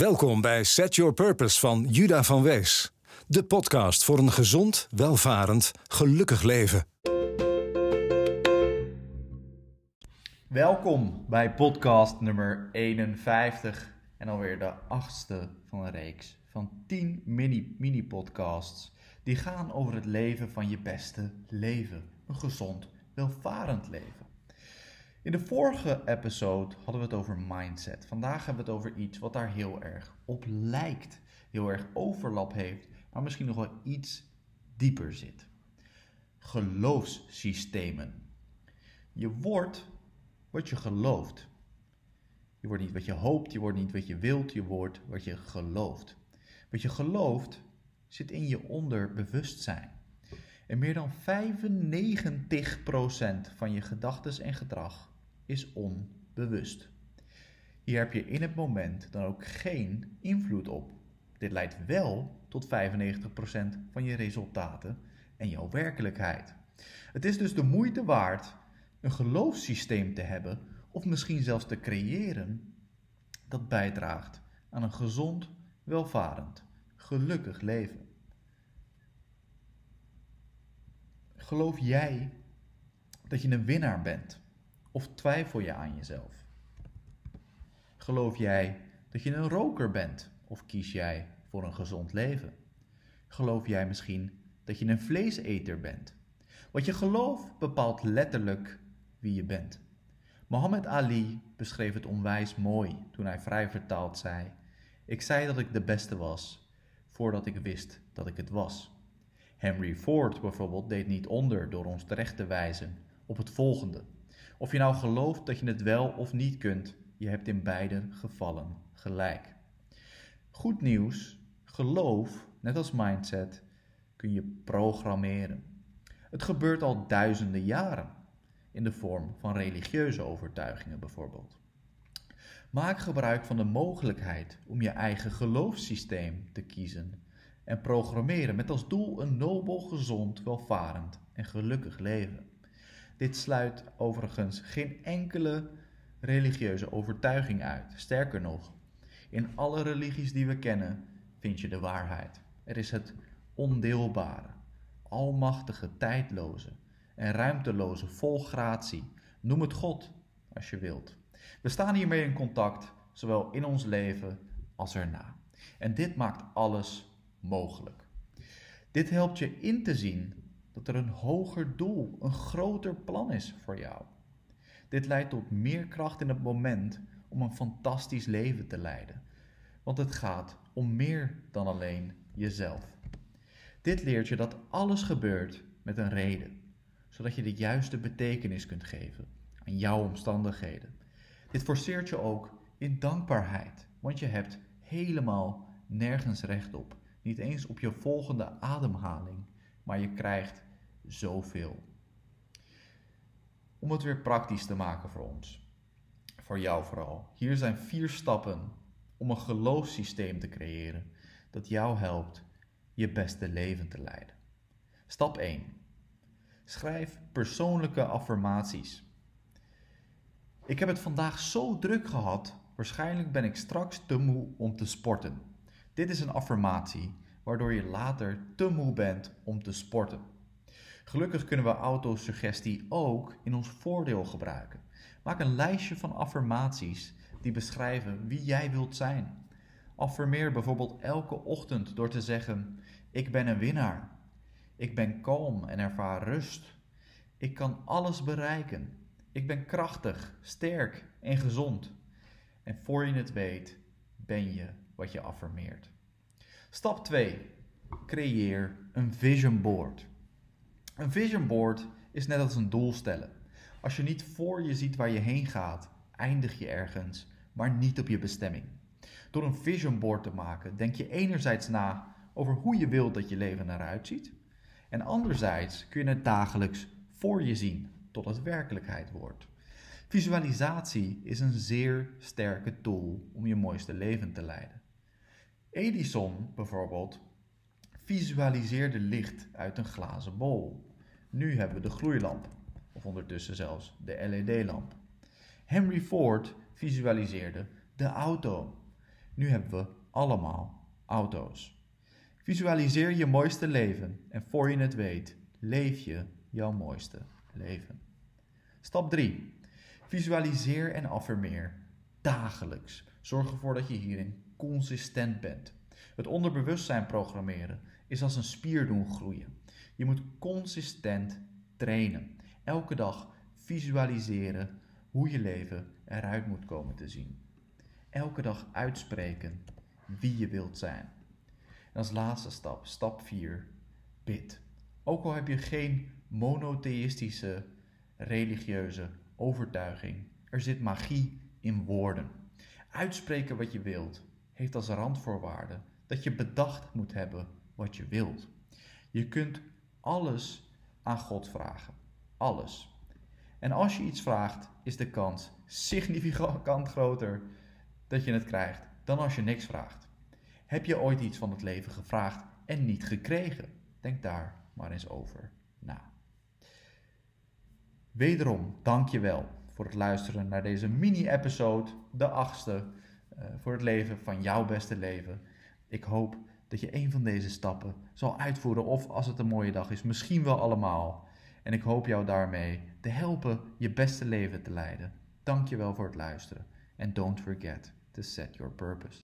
Welkom bij Set Your Purpose van Juda van Wees. De podcast voor een gezond, welvarend, gelukkig leven. Welkom bij podcast nummer 51 en alweer de achtste van een reeks van 10 mini, mini podcasts die gaan over het leven van je beste leven. Een gezond, welvarend leven. In de vorige episode hadden we het over mindset. Vandaag hebben we het over iets wat daar heel erg op lijkt. Heel erg overlap heeft, maar misschien nog wel iets dieper zit. Geloofssystemen. Je wordt wat je gelooft. Je wordt niet wat je hoopt, je wordt niet wat je wilt, je wordt wat je gelooft. Wat je gelooft zit in je onderbewustzijn. En meer dan 95% van je gedachten en gedrag is onbewust. Hier heb je in het moment dan ook geen invloed op. Dit leidt wel tot 95% van je resultaten en jouw werkelijkheid. Het is dus de moeite waard een geloofssysteem te hebben of misschien zelfs te creëren dat bijdraagt aan een gezond, welvarend, gelukkig leven. Geloof jij dat je een winnaar bent? Of twijfel je aan jezelf? Geloof jij dat je een roker bent of kies jij voor een gezond leven? Geloof jij misschien dat je een vleeseter bent? Wat je gelooft bepaalt letterlijk wie je bent. Mohammed Ali beschreef het onwijs mooi toen hij vrij vertaald zei: Ik zei dat ik de beste was voordat ik wist dat ik het was. Henry Ford bijvoorbeeld deed niet onder door ons terecht te wijzen op het volgende. Of je nou gelooft dat je het wel of niet kunt, je hebt in beide gevallen gelijk. Goed nieuws, geloof, net als mindset, kun je programmeren. Het gebeurt al duizenden jaren, in de vorm van religieuze overtuigingen bijvoorbeeld. Maak gebruik van de mogelijkheid om je eigen geloofssysteem te kiezen en programmeren met als doel een nobel, gezond, welvarend en gelukkig leven. Dit sluit overigens geen enkele religieuze overtuiging uit. Sterker nog, in alle religies die we kennen vind je de waarheid. Er is het ondeelbare, almachtige, tijdloze en ruimteloze, vol gratie. Noem het God als je wilt. We staan hiermee in contact, zowel in ons leven als erna. En dit maakt alles mogelijk. Dit helpt je in te zien dat er een hoger doel, een groter plan is voor jou. Dit leidt tot meer kracht in het moment om een fantastisch leven te leiden. Want het gaat om meer dan alleen jezelf. Dit leert je dat alles gebeurt met een reden, zodat je de juiste betekenis kunt geven aan jouw omstandigheden. Dit forceert je ook in dankbaarheid, want je hebt helemaal nergens recht op. Niet eens op je volgende ademhaling, maar je krijgt zoveel. Om het weer praktisch te maken voor ons, voor jou vooral. Hier zijn vier stappen om een geloofssysteem te creëren dat jou helpt je beste leven te leiden. Stap 1. Schrijf persoonlijke affirmaties. Ik heb het vandaag zo druk gehad, waarschijnlijk ben ik straks te moe om te sporten. Dit is een affirmatie waardoor je later te moe bent om te sporten. Gelukkig kunnen we autosuggestie ook in ons voordeel gebruiken. Maak een lijstje van affirmaties die beschrijven wie jij wilt zijn. Affirmeer bijvoorbeeld elke ochtend door te zeggen: Ik ben een winnaar. Ik ben kalm en ervaar rust. Ik kan alles bereiken. Ik ben krachtig, sterk en gezond. En voor je het weet, ben je wat je affirmeert. Stap 2. Creëer een vision board. Een vision board is net als een doel stellen. Als je niet voor je ziet waar je heen gaat, eindig je ergens, maar niet op je bestemming. Door een vision board te maken, denk je enerzijds na over hoe je wilt dat je leven eruit ziet, en anderzijds kun je het dagelijks voor je zien tot het werkelijkheid wordt. Visualisatie is een zeer sterke tool om je mooiste leven te leiden. Edison bijvoorbeeld visualiseerde licht uit een glazen bol. Nu hebben we de gloeilamp, of ondertussen zelfs de LED-lamp. Henry Ford visualiseerde de auto. Nu hebben we allemaal auto's. Visualiseer je mooiste leven en voor je het weet, leef je jouw mooiste leven. Stap 3. Visualiseer en affirmeer dagelijks. Zorg ervoor dat je hierin consistent bent. Het onderbewustzijn programmeren is als een spier doen groeien. Je moet consistent trainen. Elke dag visualiseren hoe je leven eruit moet komen te zien. Elke dag uitspreken wie je wilt zijn. En als laatste stap, stap 4, bid. Ook al heb je geen monotheïstische religieuze overtuiging, er zit magie in woorden. Uitspreken wat je wilt heeft als randvoorwaarde dat je bedacht moet hebben wat je wilt. Je kunt alles aan God vragen. Alles. En als je iets vraagt, is de kans significant groter dat je het krijgt dan als je niks vraagt. Heb je ooit iets van het leven gevraagd en niet gekregen? Denk daar maar eens over na. Wederom, dank je wel voor het luisteren naar deze mini-episode, de achtste, uh, voor het leven van jouw beste leven. Ik hoop dat je een van deze stappen zal uitvoeren, of als het een mooie dag is, misschien wel allemaal. En ik hoop jou daarmee te helpen je beste leven te leiden. Dank je wel voor het luisteren. En don't forget to set your purpose.